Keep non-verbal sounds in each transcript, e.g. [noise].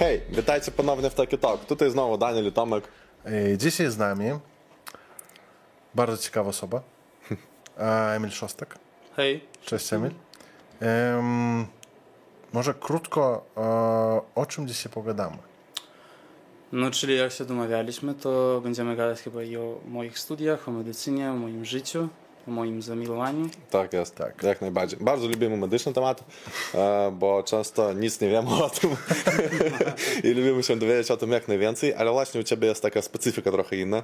Hej, witajcie ponownie w Taki Talk. Tutaj znowu Daniel i Tomek. Dzisiaj z nami bardzo ciekawa osoba. [laughs] E, Emil Szostak. Hej. Cześć Emil. Em, może krótko e, o czym dzisiaj pogadamy? No, czyli jak się domawialiśmy, to będziemy gadać chyba i o moich studiach, o medycynie, o moim życiu, o moim zamilowaniu. Tak jest, Tak. jak najbardziej. Bardzo lubimy medyczny temat, e, bo często nic nie wiemy [laughs] o tym [laughs] i lubimy się dowiedzieć o tym jak najwięcej, ale właśnie u Ciebie jest taka specyfika trochę inna,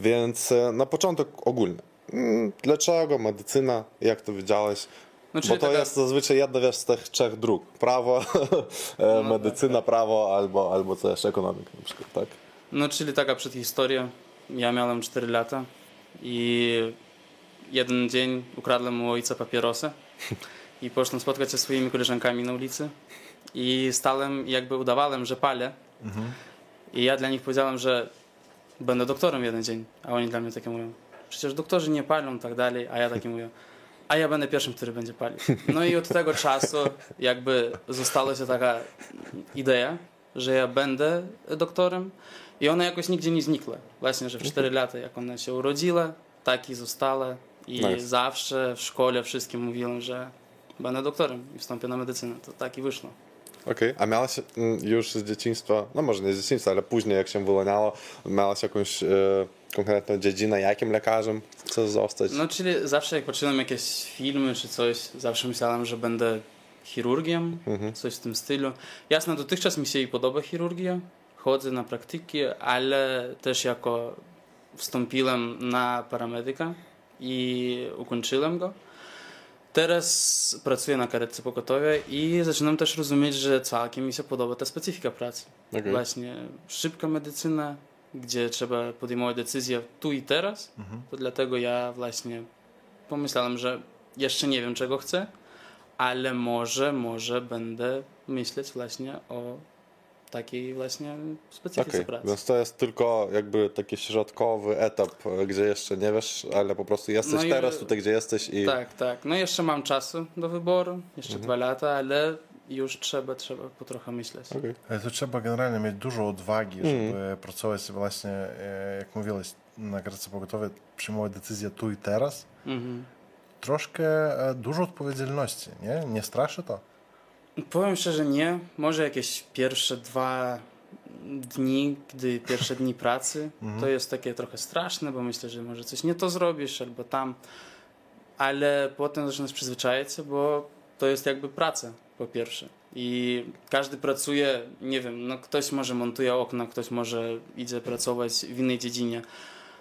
więc e, na początek ogólnie. Mm, Dlaczego medycyna, jak to widziałeś? No, Bo to taka- jest zazwyczaj jedna wiesz, z tych trzech dróg. Prawo, [laughs] e, medycyna, prawo albo, albo też ekonomika na przykład, tak? No, czyli taka przedhistoria. Ja miałem 4 lata i jeden dzień ukradłem u ojca papierosy [laughs] i poszedłem spotkać się ze swoimi koleżankami na ulicy i stałem i jakby udawałem, że palę. I ja dla nich powiedziałem, że będę doktorem jeden dzień, a oni dla mnie takie mówią, przecież doktorzy nie palą tak dalej, a ja taki mówię, a ja będę pierwszym, który będzie palił. No i od tego czasu jakby została się taka idea, że ja będę doktorem i ona jakoś nigdzie nie znikła. Właśnie, że w 4 lata, jak ona się urodziła, tak i została i Nice. zawsze w szkole wszystkim mówiłem, że będę doktorem i wstąpię na medycynę. To tak i wyszło. Okej, a miałaś mm, już z dzieciństwa, no może nie z dzieciństwa, ale później jak się wyłaniało, miałaś jakąś e, konkretną dziedzinę, jakim lekarzem chcesz zostać? No, czyli zawsze jak patrzyłem jakieś filmy czy coś, zawsze myślałem, że będę chirurgiem, coś w tym stylu. Jasne, dotychczas mi się i podoba chirurgia, chodzę na praktyki, ale też jako wstąpiłem na paramedyka i ukończyłem go. Teraz pracuję na karetce pogotowie i zaczynam też rozumieć, że całkiem mi się podoba ta specyfika pracy. Okej. Właśnie szybka medycyna, gdzie trzeba podejmować decyzję tu i teraz. To dlatego ja właśnie pomyślałem, że jeszcze nie wiem czego chcę, ale może, może będę myśleć właśnie o takiej właśnie specyfice Okej, pracy. więc to jest tylko jakby taki środkowy etap, e, gdzie jeszcze nie wiesz, ale po prostu jesteś No i- teraz tutaj, gdzie jesteś i Tak, tak. No jeszcze mam czasu do wyboru, jeszcze dwa lata, ale już trzeba, trzeba po trochę myśleć. Okej. E, To trzeba generalnie mieć dużo odwagi, żeby pracować właśnie, e, jak mówiłeś, na grace pogotowie, przyjmować decyzje tu i teraz. Mhm. Troszkę dużo odpowiedzialności, nie? Nie straszy to? Powiem szczerze, nie. Może jakieś pierwsze dwa dni, gdy pierwsze dni pracy, to jest takie trochę straszne, bo myślę, że może coś nie to zrobisz albo tam, ale potem zaczynasz przyzwyczajać się, bo to jest jakby praca po pierwsze. I każdy pracuje, nie wiem, no ktoś może montuje okna, ktoś może idzie pracować w innej dziedzinie,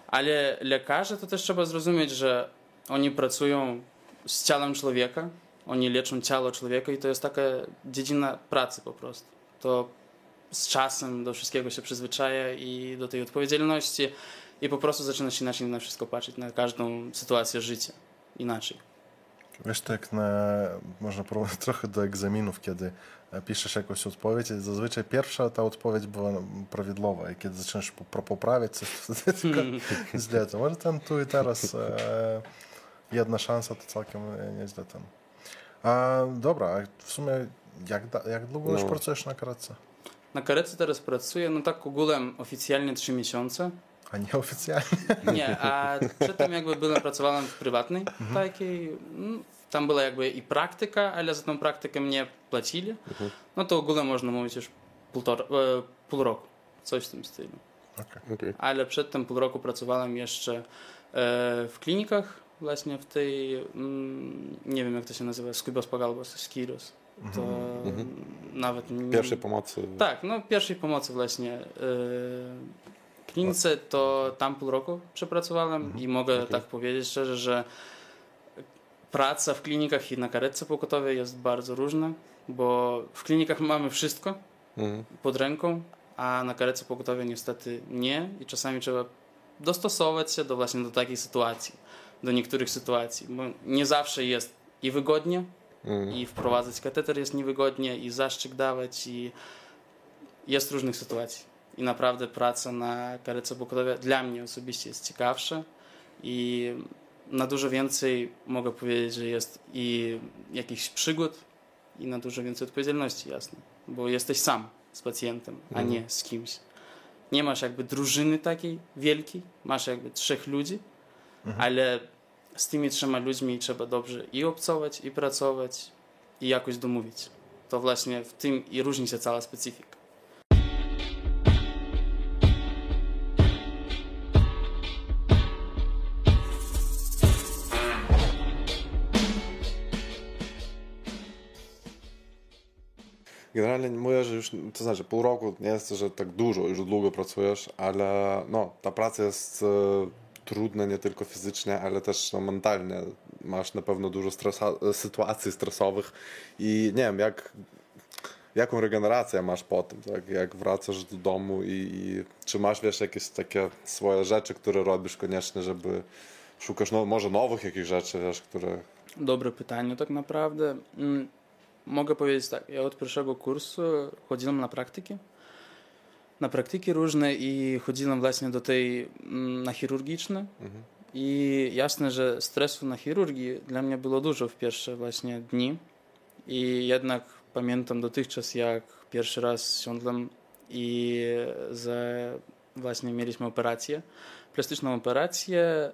ale lekarze to też trzeba zrozumieć, że oni pracują z ciałem człowieka, oni leczą ciało człowieka i to jest taka dziedzina pracy po prostu. To z czasem do wszystkiego się przyzwyczaja i do tej odpowiedzialności i po prostu zaczyna się inaczej na wszystko patrzeć, na każdą sytuację życia inaczej. Wiesz, tak na, można porównać [laughs] trochę do egzaminów, kiedy e, piszesz jakąś odpowiedź i zazwyczaj pierwsza ta odpowiedź była prawidłowa i kiedy zaczynasz po- poprawiać coś, to wtedy [laughs] tylko źle. To może ten tu i teraz e, jedna szansa to całkiem e, nieźle ten. A dobra, a w sumie jak, da, jak długo już No. pracujesz na karetce? Na karetce teraz pracuję, no tak ogółem oficjalnie 3 miesiące. A nieoficjalnie? [laughs] Nie, a przedtem jakby byłem, pracowałem w prywatnej takiej, mm, tam była jakby i praktyka, ale za tą praktykę mnie płacili. No to ogółem można mówić już półtora, e, pół roku, coś w tym stylu. Okej. Ale przedtem pół roku pracowałem jeszcze e, w klinikach, właśnie w tej, mm, nie wiem jak to się nazywa, Skubos Pagalbos, Skiros. To nawet... nie- Pierwszej pomocy. tak, no pierwszej pomocy właśnie. Yy, w klinice to tam pół roku przepracowałem i mogę tak powiedzieć szczerze, że praca w klinikach i na karetce pogotowej jest bardzo różna, bo w klinikach mamy wszystko Mhm. pod ręką, a na karetce pogotowej niestety nie i czasami trzeba dostosować się do właśnie do takiej sytuacji, do niektórych sytuacji, bo nie zawsze jest i wygodnie, Mhm. i wprowadzać kateter jest niewygodnie, i zaszczyk dawać, i jest różnych sytuacji. I naprawdę praca na karetce pogotowie dla mnie osobiście jest ciekawsza i na dużo więcej mogę powiedzieć, że jest i jakichś przygód, i na dużo więcej odpowiedzialności, jasne. Bo jesteś sam, z pacjentem, a nie z kimś. Nie masz jakby drużyny takiej wielkiej, masz jakby trzech ludzi, ale z tymi trzema ludźmi trzeba dobrze i obcować, i pracować, i jakoś domówić. To właśnie w tym i różni się cała specyfika. Generalnie mówię, że już, to znaczy pół roku nie jest, że tak dużo, już długo pracujesz, ale no, ta praca jest e, trudna nie tylko fizycznie, ale też no, mentalnie. Masz na pewno dużo stresa, sytuacji stresowych i nie wiem, jak, jaką regenerację masz po tym, tak? jak wracasz do domu i, i czy masz, wiesz, jakieś takie swoje rzeczy, które robisz koniecznie, żeby szukasz no, może nowych jakichś rzeczy, wiesz, które... Dobre pytanie tak naprawdę. Mm, Mogę powiedzieć tak, ja od pierwszego kursu chodziłem na praktyki. Na praktyki różne i chodziłem właśnie do tej na chirurgiczne. I jasne, że stresu na chirurgii dla mnie było dużo w pierwsze właśnie dni. I jednak pamiętam dotychczas, jak pierwszy raz siądłem i za, właśnie mieliśmy operację, plastyczną operację e,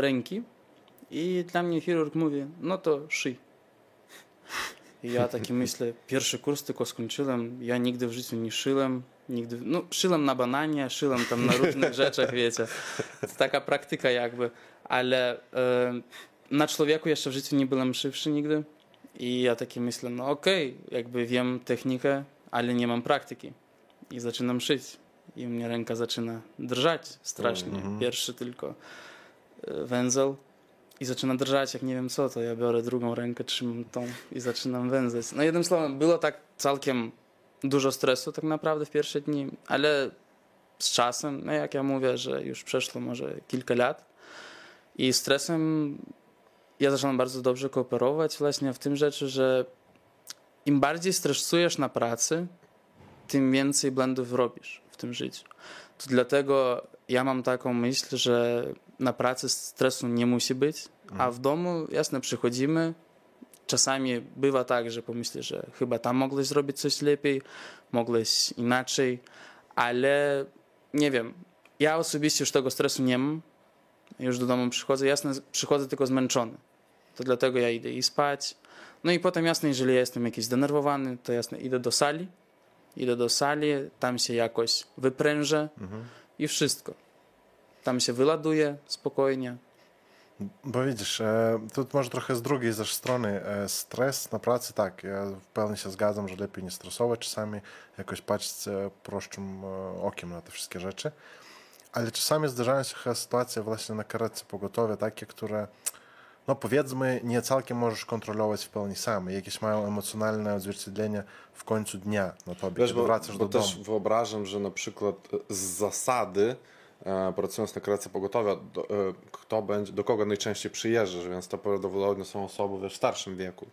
ręki. I dla mnie chirurg mówi, no to szyj. I ja taki myślę, pierwszy kurs tylko skończyłem, ja nigdy w życiu nie szyłem, nigdy, no szyłem na bananie, szyłem tam na różnych [laughs] rzeczach, wiecie. To taka praktyka jakby, ale e, na człowieku jeszcze w życiu nie byłem szybszy nigdy. I ja taki myślę, no okej, okay, jakby wiem technikę, ale nie mam praktyki. I zaczynam szyć. I u mnie ręka zaczyna drżać strasznie. Pierwszy tylko węzeł i zaczyna drżać, jak nie wiem co, to ja biorę drugą rękę, trzymam tą i zaczynam węzać. No jednym słowem, było tak całkiem dużo stresu tak naprawdę w pierwsze dni, ale z czasem, no jak ja mówię, że już przeszło może kilka lat i stresem ja zaczynam bardzo dobrze kooperować właśnie w tym rzeczy, że im bardziej stresujesz na pracy, tym więcej błędów robisz w tym życiu. To dlatego ja mam taką myśl, że na pracy stresu nie musi być, a w domu, jasne, przychodzimy. Czasami bywa tak, że pomyślisz, że chyba tam mogłeś zrobić coś lepiej, mogłeś inaczej, ale nie wiem. Ja osobiście już tego stresu nie mam. Już do domu przychodzę. Jasne, przychodzę tylko zmęczony. To dlatego ja idę i spać. No i potem jasne, jeżeli ja jestem jakiś zdenerwowany, to jasne, idę do sali. Idę do sali, tam się jakoś wyprężę i wszystko. Tam się wyładuje spokojnie. Bo widzisz, e, tu może trochę z drugiej też strony e, stres na pracy, tak, ja w pełni się zgadzam, że lepiej nie stresować czasami, jakoś patrzeć prostszym e, okiem na te wszystkie rzeczy, ale czasami zdarzają się sytuacje właśnie na karetce pogotowia takie, które no powiedzmy nie całkiem możesz kontrolować w pełni sam, jakieś mają emocjonalne odzwierciedlenie w końcu dnia na tobie, Wiesz, kiedy bo, wracasz bo do też domu. też wyobrażam, że na przykład z zasady pracując na karetce pogotowia, do, e, kto będzie, do kogo najczęściej przyjeżdżasz, więc to prawdopodobnie są osoby wiesz, w starszym wieku.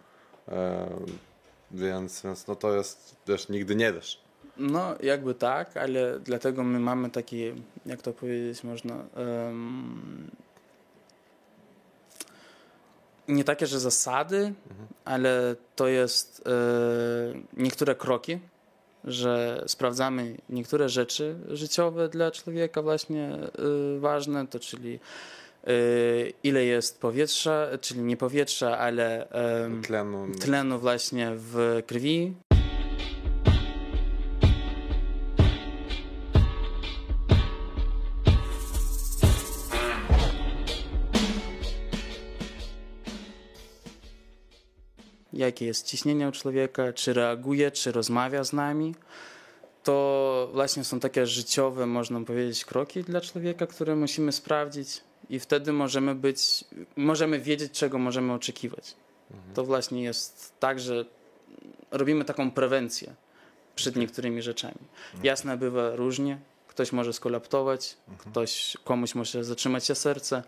E, więc, więc no to jest, wiesz, nigdy nie wiesz. No, jakby tak, ale dlatego my mamy takie, jak to powiedzieć można, em, nie takie, że zasady, ale to jest e, niektóre kroki, że sprawdzamy niektóre rzeczy życiowe dla człowieka właśnie e, ważne, to czyli e, ile jest powietrza, czyli nie powietrza, ale Tlenu. tlenu właśnie w krwi, jakie jest ciśnienie u człowieka, czy reaguje, czy rozmawia z nami. To właśnie są takie życiowe, można powiedzieć, kroki dla człowieka, które musimy sprawdzić i wtedy możemy być, możemy wiedzieć, czego możemy oczekiwać. To właśnie jest tak, że robimy taką prewencję przed niektórymi rzeczami. Jasne, bywa różnie. Ktoś może skolaptować, ktoś, komuś może zatrzymać się serce,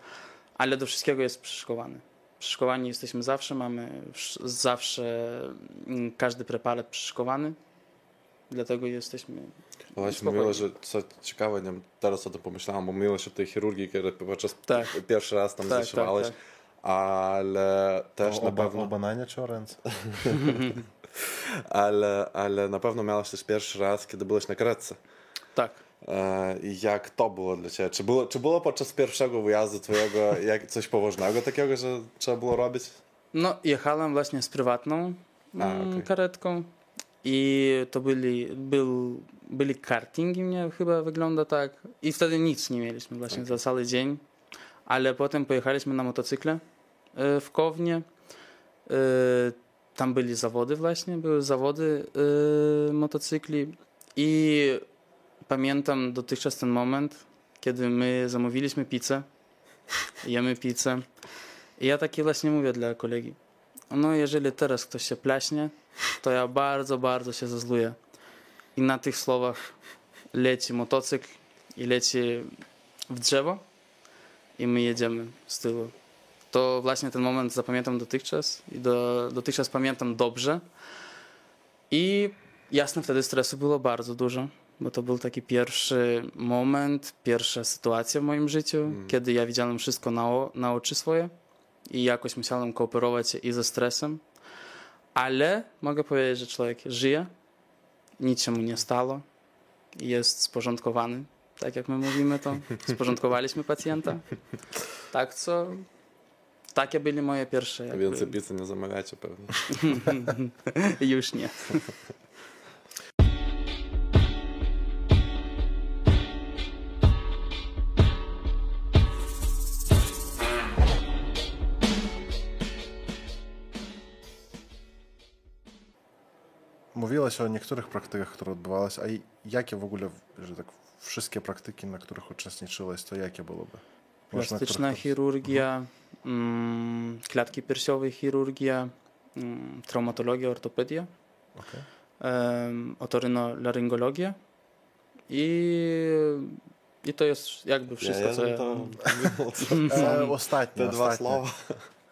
ale do wszystkiego jest przyszkowany. Przyszkowani jesteśmy zawsze, mamy wsz- zawsze mm, każdy preparat przyszkowany, dlatego jesteśmy No Właśnie mówiła, że co ciekawe, nie wiem, teraz o tym pomyślałam, bo mówiłaś o tej chirurgii, kiedy podczas Tak. pierwszy raz tam Tak, zaszywałeś, tak, ale też O, na pewno... o bananie czy o ręce? [laughs] ale, ale na pewno miałeś też pierwszy raz, kiedy byłeś na karetce. Tak. E, Jak to było dla ciebie? Czy było, czy było podczas pierwszego wyjazdu twojego jak, coś poważnego takiego, że trzeba było robić? No, jechałem właśnie z prywatną A, mm, okej. karetką i to byli, był, byli kartingi mnie chyba wygląda tak i wtedy nic nie mieliśmy właśnie za cały dzień, ale potem pojechaliśmy na motocykle e, w Kownie. E, Tam byli zawody właśnie, były zawody motocykli i pamiętam dotychczas ten moment, kiedy my zamówiliśmy pizzę, jemy pizzę i ja taki właśnie mówię dla kolegi, no jeżeli teraz ktoś się plaśnie, to ja bardzo, bardzo się zazluję. I na tych słowach leci motocykl i leci w drzewo i my jedziemy z tyłu. To właśnie ten moment zapamiętam dotychczas i do, dotychczas pamiętam dobrze. I jasne, wtedy stresu było bardzo dużo, bo to był taki pierwszy moment, pierwsza sytuacja w moim życiu, kiedy ja widziałem wszystko na, o, na oczy swoje i jakoś musiałem kooperować i ze stresem. Ale mogę powiedzieć, że człowiek żyje, nic się mu nie stało, jest sporządkowany, tak jak my mówimy to. [laughs] Sporządkowaliśmy pacjenta. Tak co, takie były moje pierwsze. Jakby, Więcej pizzy nie zamawiacie pewnie. [laughs] już nie. [laughs] Mówiłeś o niektórych praktykach, które odbywałaś, a i jakie w ogóle, że tak wszystkie praktyki, na których uczestniczyłeś, to jakie byłyby? Na Plastyczna których- chirurgia, mm, klatki piersiowej chirurgia, mm, traumatologia, ortopedia, em, otorynolaryngologia i, i to jest jakby wszystko, ja, co ja to [laughs] E, ostatnie, te dwa słowa.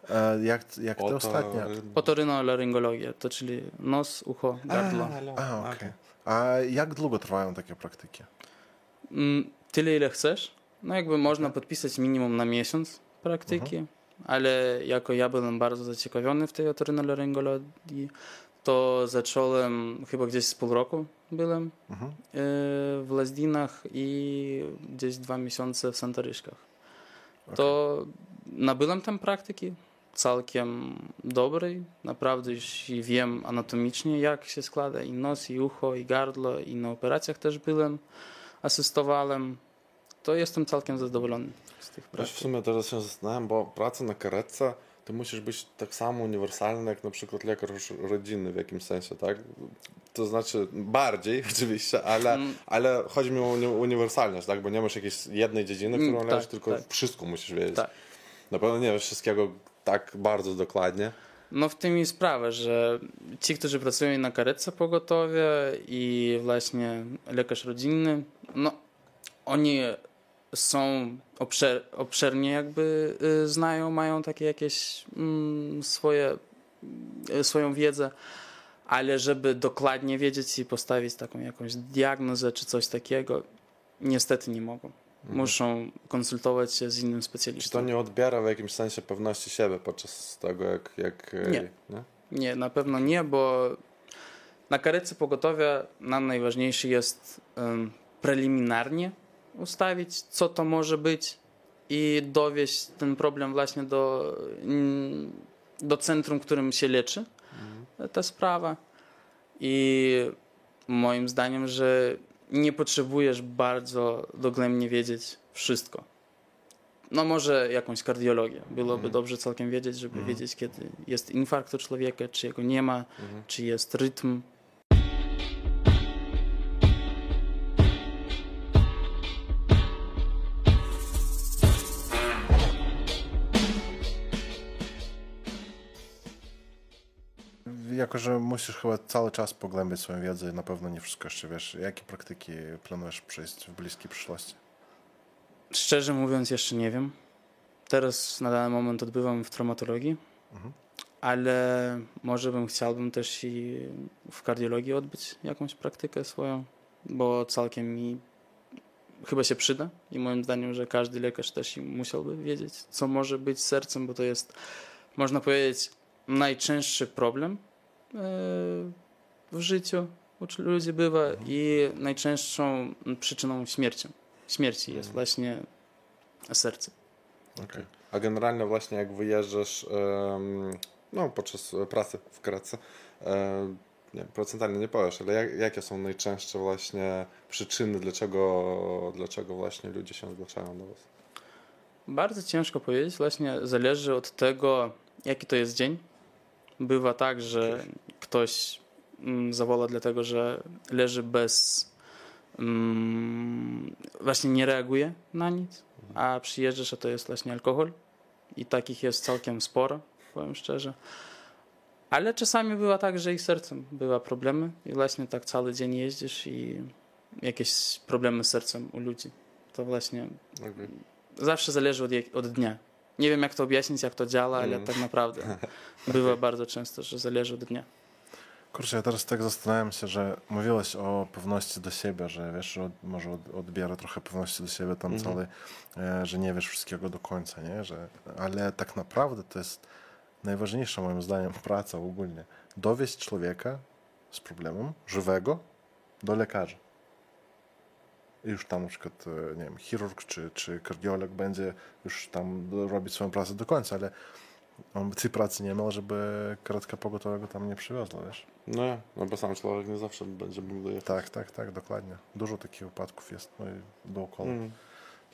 E, jak jak te Oto- ostatnie? Otorynolaryngologia, to czyli nos, ucho, gardło. A, okej. A jak długo trwają takie praktyki? Mm, Tyle, ile chcesz. No jakby można podpisać minimum na miesiąc praktyki, ale jako ja byłem bardzo zaciekawiony w tej otorynolaryngologii, to zacząłem chyba gdzieś z pół roku byłem Mhm. e, w Lazdinach i gdzieś dwa miesiące w Santaryszkach. To nabyłem tam praktyki całkiem dobrej. Naprawdę już wiem anatomicznie, jak się składa i nos, i ucho, i gardło, i na operacjach też byłem, asystowałem. To jestem całkiem zadowolony z tych Wiesz, w praktyk. sumie teraz się zastanawiam, bo praca na karetce to musisz być tak samo uniwersalny jak na przykład lekarz rodzinny w jakimś sensie, tak? To znaczy bardziej [laughs] oczywiście, ale, Mm. ale chodzi mi o uni- uniwersalność, tak? Bo nie masz jakiejś jednej dziedziny, Mm, którą tak, leżysz, tylko tak. wszystko musisz wiedzieć. Tak. Na pewno nie wiesz wszystkiego tak bardzo dokładnie. No w tym i sprawa, że ci, którzy pracują na karetce pogotowie i właśnie lekarz rodzinny, no oni są obszer, obszernie jakby y, znają, mają takie jakieś mm, swoje, y, swoją wiedzę, ale żeby dokładnie wiedzieć i postawić taką jakąś diagnozę czy coś takiego, niestety nie mogą. Muszą konsultować się z innym Czy specjalistą. to nie odbiera w jakimś sensie pewności siebie podczas tego, jak... jak e, Nie. nie? Nie, na pewno nie, bo na karetce pogotowia nam najważniejszy jest um, preliminarnie ustawić, co to może być i dowieść ten problem właśnie do, do centrum, którym się leczy ta sprawa. I moim zdaniem, że nie potrzebujesz bardzo dogłębnie wiedzieć wszystko. No może jakąś kardiologię. Byłoby dobrze całkiem wiedzieć, żeby wiedzieć, kiedy jest infarkt u człowieka, czy jego nie ma, czy jest rytm. Jako, że musisz chyba cały czas pogłębiać swoją wiedzę i na pewno nie wszystko jeszcze wiesz. Jakie praktyki planujesz przejść w bliskiej przyszłości? Szczerze mówiąc, jeszcze nie wiem. Teraz na dany moment odbywam w traumatologii, ale może bym chciałbym też i w kardiologii odbyć jakąś praktykę swoją, bo całkiem mi chyba się przyda i moim zdaniem, że każdy lekarz też i musiałby wiedzieć, co może być sercem, bo to jest, można powiedzieć, najczęstszy problem w życiu u ludzi bywa i najczęstszą przyczyną śmierci, śmierci jest właśnie serce. Okay. A generalnie właśnie jak wyjeżdżasz no, podczas pracy w Kratce, nie, procentalnie nie powiesz, ale jak, jakie są najczęstsze właśnie przyczyny, dlaczego, dlaczego właśnie ludzie się zgłaszają do Was? Bardzo ciężko powiedzieć, właśnie zależy od tego, jaki to jest dzień. Bywa tak, że ktoś mm, zawola dlatego, że leży bez. Mm, właśnie nie reaguje na nic, a przyjeżdżasz, a to jest właśnie alkohol. I takich jest całkiem sporo, powiem szczerze. Ale czasami bywa tak, że i sercem bywa problemy i właśnie tak cały dzień jeździsz i jakieś problemy z sercem u ludzi. To właśnie okay. zawsze zależy od, od dnia. Nie wiem jak to objaśnić, jak to działa, ale mm. tak naprawdę [laughs] bywa bardzo często, że zależy od dnia. Kurczę, ja teraz tak zastanawiam się, że mówiłeś o pewności do siebie, że wiesz, że może odbiera trochę pewności do siebie tam mm. cały, e, że nie wiesz wszystkiego do końca, nie? Że, ale tak naprawdę to jest najważniejsza moim zdaniem praca ogólnie. Dowieść człowieka z problemem, żywego, do lekarza. Już tam na przykład, e, nie wiem, chirurg czy, czy kardiolog będzie już tam robić swoją pracę do końca, ale on tej pracy nie miał, żeby karetka pogotowego tam nie przywiozła, wiesz? No, no bo sam człowiek nie zawsze będzie mógł dojechać. Tak, tak, tak, dokładnie. Dużo takich wypadków jest no i dookoła. Mm.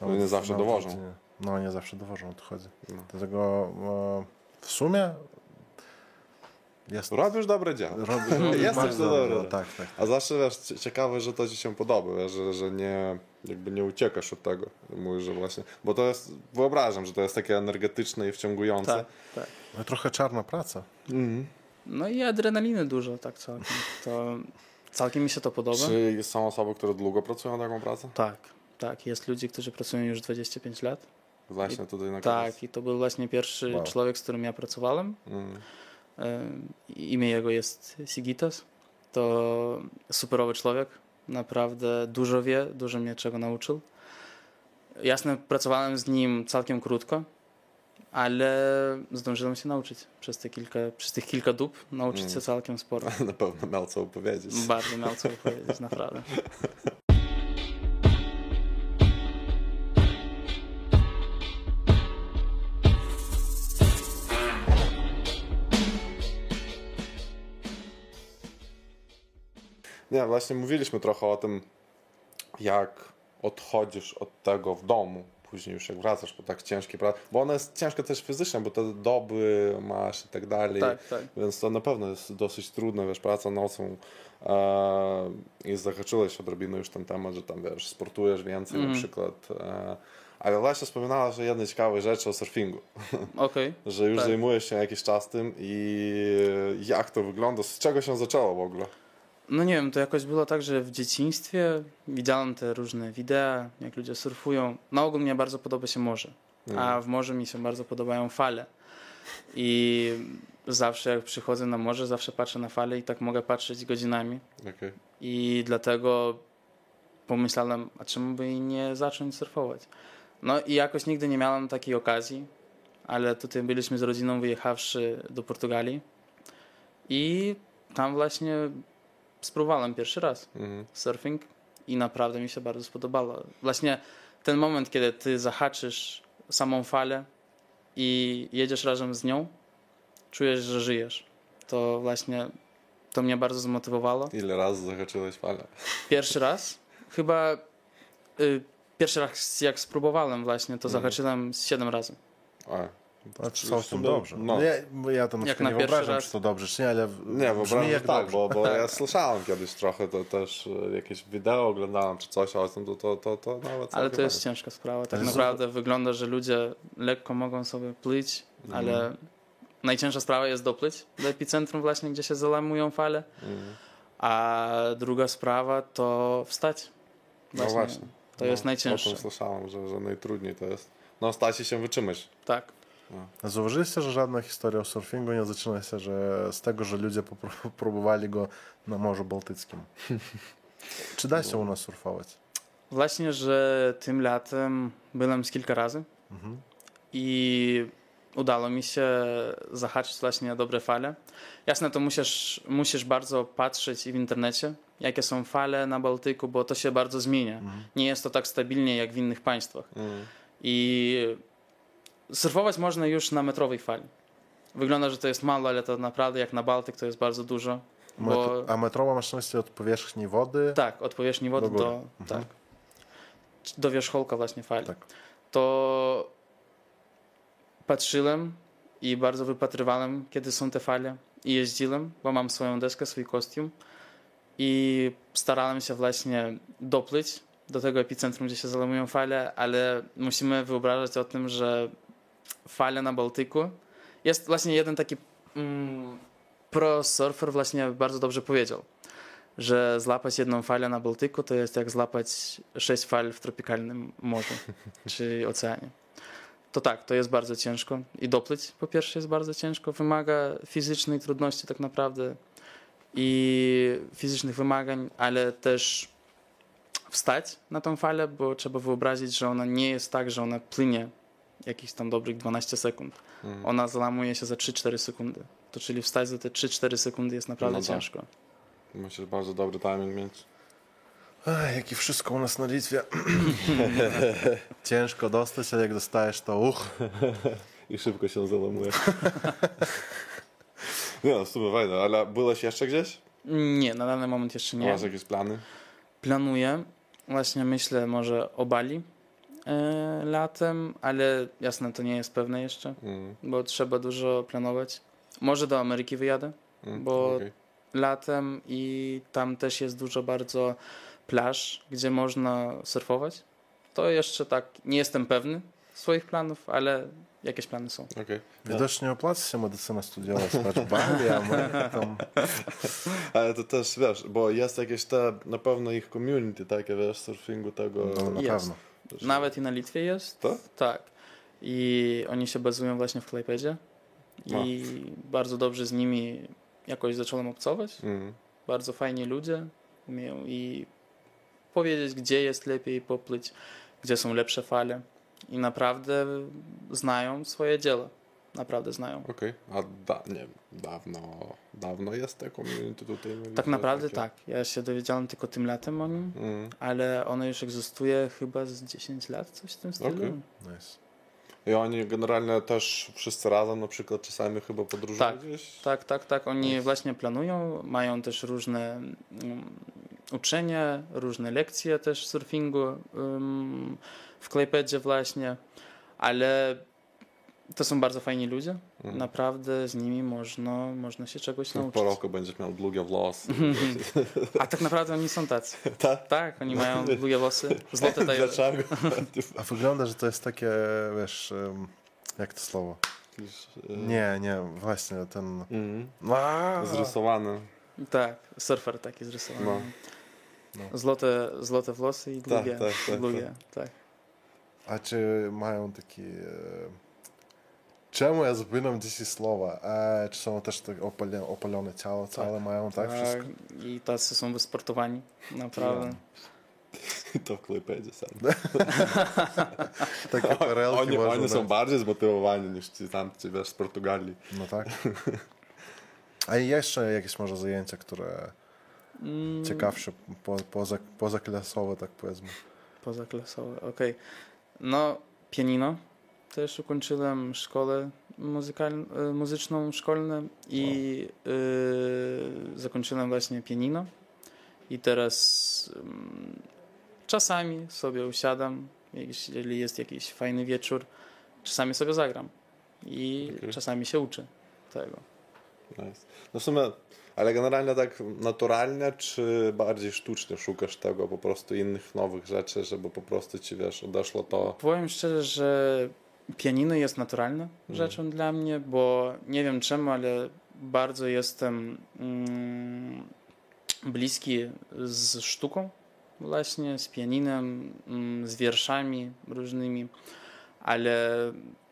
No, nie zawsze dowożą. Nie, no, nie zawsze dowożą, o to chodzi. No. Dlatego no, w sumie jest... Robisz dobre dzieło. Robisz, [laughs] Jesteś to dobre. Tak, tak, tak. A zawsze wiesz, ciekawe, że to ci się podoba, wiesz, że, że nie, jakby nie uciekasz od tego. Mówisz, że właśnie, bo to jest, wyobrażam, że to jest takie energetyczne i wciągujące. Tak, tak. No trochę czarna praca. Mhm. No i adrenaliny dużo, tak całkiem. To całkiem mi się to podoba. Czy są osoby, które długo pracują na taką pracę? Tak, tak. Jest ludzi, którzy pracują już 25 lat. Właśnie I, tutaj na Tak, i to był właśnie pierwszy wow. człowiek, z którym ja pracowałem. Mm. Imię jego jest Sigitas. To superowy człowiek. Naprawdę dużo wie, dużo mnie czego nauczył. Jasne, pracowałem z nim całkiem krótko, ale zdążyłem się nauczyć przez, te kilka, przez tych kilka dób, nauczyć mm. się całkiem sporo. [laughs] Na pewno miał co opowiedzieć. Bardzo miał co opowiedzieć, naprawdę. [laughs] Nie, właśnie mówiliśmy trochę o tym, jak odchodzisz od tego w domu, później już jak wracasz po tak ciężkiej pracy, bo ona jest ciężka też fizycznie, bo te doby masz i tak dalej, tak, tak. więc to na pewno jest dosyć trudne, wiesz, praca nocą e, i zahaczyłeś odrobinę już ten temat, że tam, wiesz, sportujesz więcej mm. na mhm. przykład, e, ale właśnie wspominała, że jednej ciekawej rzeczy o surfingu. [laughs] Okay. że już tak. zajmujesz się jakiś czas tym i jak to wygląda, z czego się zaczęło w ogóle? No nie wiem, to jakoś było tak, że w dzieciństwie widziałem te różne wideo, jak ludzie surfują. Na ogół mnie bardzo podoba się morze, a mhm. w morzu mi się bardzo podobają fale. I zawsze jak przychodzę na morze, zawsze patrzę na fale i tak mogę patrzeć godzinami. Okay. I dlatego pomyślałem, a czemu by nie zacząć surfować? No i jakoś nigdy nie miałem takiej okazji, ale tutaj byliśmy z rodziną wyjechawszy do Portugalii i tam właśnie spróbowałem pierwszy raz mhm. surfing i naprawdę mi się bardzo spodobało. Właśnie ten moment, kiedy ty zahaczysz samą falę i jedziesz razem z nią, czujesz, że żyjesz. To właśnie to mnie bardzo zmotywowało. Ile razy zahaczyłeś falę? Pierwszy raz. Chyba y, pierwszy raz jak spróbowałem właśnie, to mhm. zahaczyłem siedem razy. A. Znaczy, całkiem dobrze. No. Ja, ja to na jak na nie wyobrażam, raz... czy to dobrze, czy nie, ale Nie, wyobrażam, jak tak, bo, bo [laughs] ja słyszałem kiedyś trochę, to też e, jakieś wideo oglądałem, czy coś o tym, to, to, to, to nawet Ale to jest ciężka sprawa. Tak naprawdę wygląda, że ludzie lekko mogą sobie płyć, mhm. ale najcięższa sprawa jest dopłyć do epicentrum właśnie, gdzie się zalamują fale. Mhm. A druga sprawa to wstać. Właśnie, no właśnie. To no, jest najcięższe. O tym słyszałem, że, że najtrudniej to jest. No stać się wytrzymać. Tak. No. Zauważyliście, że żadna historia o surfingu nie zaczyna się że z tego, że ludzie [laughs] próbowali go na Morzu Bałtyckim. [laughs] Czy da się u nas surfować? Właśnie, że tym latem byłem z kilka razy mhm. i udało mi się zahaczyć właśnie na dobre fale. Jasne, to musisz, musisz bardzo patrzeć w internecie, jakie są fale na Bałtyku, bo to się bardzo zmienia. Nie jest to tak stabilnie jak w innych państwach. Mm. I surfować można już na metrowej fali. Wygląda, że to jest mało, ale to naprawdę jak na Bałtyk to jest bardzo dużo. Bo, A metrowa masz na myśli od powierzchni wody? tak, od powierzchni wody Do do, góry. tak, do wierzchołka właśnie fali. Tak. To patrzyłem i bardzo wypatrywałem, kiedy są te fale. I jeździłem, bo mam swoją deskę, swój kostium. I starałem się właśnie dopłyć do tego epicentrum, gdzie się zalamują fale, ale musimy wyobrażać o tym, że fale na Bałtyku jest właśnie jeden taki mm, pro surfer właśnie bardzo dobrze powiedział, że złapać jedną falę na Bałtyku to jest jak złapać sześć fal w tropikalnym morzu [laughs] czy oceanie. To tak, to jest bardzo ciężko i dopłyć po pierwsze jest bardzo ciężko, wymaga fizycznej trudności tak naprawdę i fizycznych wymagań, ale też wstać na tą falę, bo trzeba wyobrazić, że ona nie jest tak, że ona płynie jakieś tam dobrych 12 sekund. Mm. Ona zalamuje się za 3-4 sekundy. To czyli wstać za te 3-4 sekundy jest naprawdę No tak. ciężko. Musisz bardzo dobry timing mieć. Ej, jak i wszystko u nas na Litwie. [laughs] Ciężko dostać, ale jak dostajesz to uch. I szybko się zalamuje. [laughs] Nie no, w sumie fajne, ale byłeś jeszcze gdzieś? Nie, na dany moment jeszcze nie. Masz jakieś plany? Planuję, właśnie myślę może o Bali latem, ale jasne, to nie jest pewne jeszcze, Mm. bo trzeba dużo planować. Może do Ameryki wyjadę Mm. Bo- okej. latem i tam też jest dużo bardzo plaż, gdzie można surfować. To jeszcze tak, nie jestem pewny swoich planów, ale jakieś plany są. Okej. Widocznie opłaca się medycynę studiować. Patrz, [laughs] Bali, Ameryka, tam. Ale to też, wiesz, bo jest jakieś te, na pewno ich community takie, wiesz, surfingu tego. No, na Jest. pewno. Też- Nawet i na Litwie jest. To? Tak. I oni się bazują właśnie w Klejpedzie. I bardzo dobrze z nimi jakoś zacząłem obcować. Mm. Bardzo fajni ludzie umieją i powiedzieć, gdzie jest lepiej popłyć, gdzie są lepsze fale. I naprawdę znają swoje dzieło. Naprawdę znają. Okej, a da, nie dawno, dawno jest te community tutaj? Tak naprawdę takie? tak. Ja się dowiedziałem tylko tym latem o nim, Mm. ale ono już egzystuje chyba z 10 lat, coś w tym stylu. Okej. Nice. I oni generalnie też wszyscy razem na przykład czasami chyba podróżują Tak. gdzieś? Tak, tak, tak. Oni Nice. właśnie planują, mają też różne mm, uczenia, różne lekcje też surfingu ym, w Klejpedzie właśnie, ale to są bardzo fajni ludzie. Mhm. Naprawdę z nimi można, można się czegoś nauczyć. Po roku będziesz miał długie włosy. [laughs] A tak naprawdę oni są tacy. [laughs] tak? Tak, oni mają [laughs] długie włosy, złote tajowe. Dlaczego? A wygląda, że to jest takie, wiesz, jak to słowo? Nie, nie, właśnie ten... Mm. A, Zrysowany. Tak, surfer taki zrysowany. No. No. Złote, złote włosy i długie. tak, tak, długie tak. A czy mają taki... E... Czemu ja zapominam dzisiaj słowa? E, czy są też tak opalone, opalone ciało całe mają, tak? Wszystko? I tacy są wysportowani, naprawdę. [laughs] To w Klejpedzie sam. [laughs] Takie perelki Oni, są bardziej zmotywowani niż ci tam, ci wiesz, z Portugalii. No tak. [laughs] A jeszcze jakieś może zajęcia, które Mm, ciekawsze, po, poza, pozaklasowe, tak powiedzmy. Pozaklasowe, okej. No, pianino. Też ukończyłem szkołę y, muzyczną szkolną i y, zakończyłem właśnie pianino. I teraz ym, czasami sobie usiadam, jeśli jest jakiś fajny wieczór, czasami sobie zagram. I Okej. czasami się uczę tego. Nice. No w sumie, ale generalnie tak naturalnie, czy bardziej sztucznie szukasz tego, po prostu innych nowych rzeczy, żeby po prostu ci, wiesz, odeszło to... Powiem szczerze, że pianino jest naturalną rzeczą dla mnie, bo nie wiem czemu, ale bardzo jestem mm, bliski z sztuką, właśnie z pianinem, mm, z wierszami różnymi, ale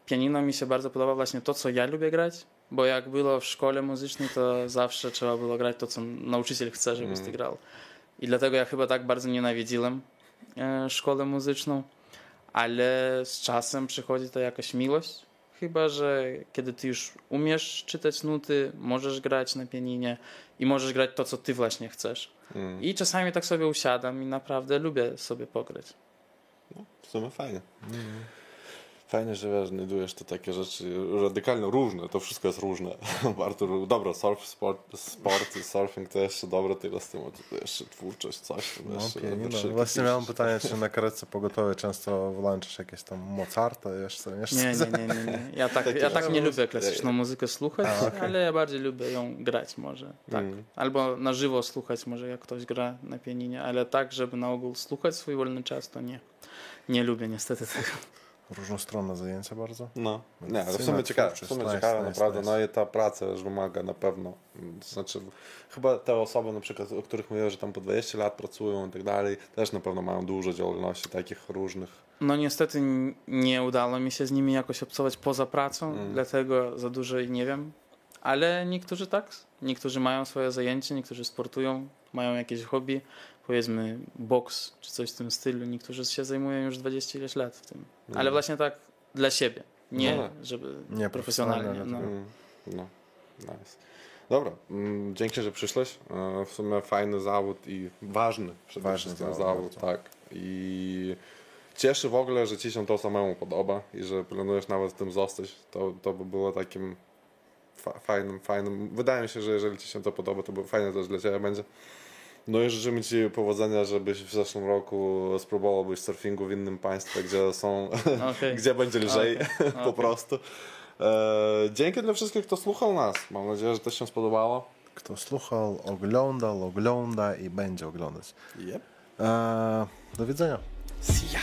pianino mi się bardzo podoba właśnie to, co ja lubię grać, bo jak było w szkole muzycznej, to zawsze trzeba było grać to, co nauczyciel chce, żebyś ty Mm. grał. I dlatego ja chyba tak bardzo nienawidziłem e, szkołę muzyczną, ale z czasem przychodzi to jakaś miłość chyba że kiedy ty już umiesz czytać nuty, możesz grać na pianinie i możesz grać to, co ty właśnie chcesz. Mm. I czasami tak sobie usiadam i naprawdę lubię sobie pograć. W sumie fajnie. Fajnie, że wiesz, znajdujesz te takie rzeczy radykalnie różne, to wszystko jest różne. [laughs] Bardzo ró- dobra, surf, sport, sport i surfing to jeszcze dobre, tyle z tym, tu jeszcze twórczość, coś. to No, jeszcze, pianino. jeszcze Właśnie miałem pytanie, czy na karetce pogotowie często włączasz jakieś tam Mozarta, jeszcze, jeszcze Nie, nie, nie, nie, nie. Ja tak, ja tak nie lubię klasyczną muzykę słuchać, ale ja bardziej lubię ją grać może. Tak. Mm. Albo na żywo słuchać może jak ktoś gra na pianinie, ale tak, żeby na ogół słuchać swój wolny czas, to nie. Nie lubię niestety tego. Różnostronne zajęcia bardzo. No, nie, ale w sumie ciekawe, w sumie nice, ciekawe nice, naprawdę, nice. no i ta praca już wymaga na pewno, to znaczy chyba te osoby na przykład, o których mówię, że tam po 20 lat pracują i tak dalej, też na pewno mają dużo działalności takich różnych. No niestety nie udało mi się z nimi jakoś obcować poza pracą, Mm. dlatego za dużo i nie wiem. Ale niektórzy tak, niektórzy mają swoje zajęcie, niektórzy sportują, mają jakieś hobby, powiedzmy boks czy coś w tym stylu. Niektórzy się zajmują już 20 ileś lat w tym. Ale Mm. właśnie tak dla siebie, nie No. żeby Nie profesjonalnie. profesjonalnie, No. Mm, No, nice. Dobra, mm, dzięki, że przyszłeś. E, W sumie fajny zawód i ważny przede Ważny wszystkim zawód, zawód, tak. I cieszy w ogóle, że ci się to samemu podoba i że planujesz nawet w tym zostać. To, to by było takim fa- fajnym, fajnym. Wydaje mi się, że jeżeli ci się to podoba, to by fajne też dla ciebie będzie. No i życzymy ci powodzenia, żebyś w zeszłym roku spróbował być surfingu w innym państwie, gdzie są, [laughs] Okej. gdzie będzie lżej Okej, [laughs] po okej. prostu. E, dzięki dla wszystkich, kto słuchał nas. Mam nadzieję, że też się spodobało. Kto słuchał, oglądał, ogląda i będzie oglądać. Yep. E, do widzenia. See ya.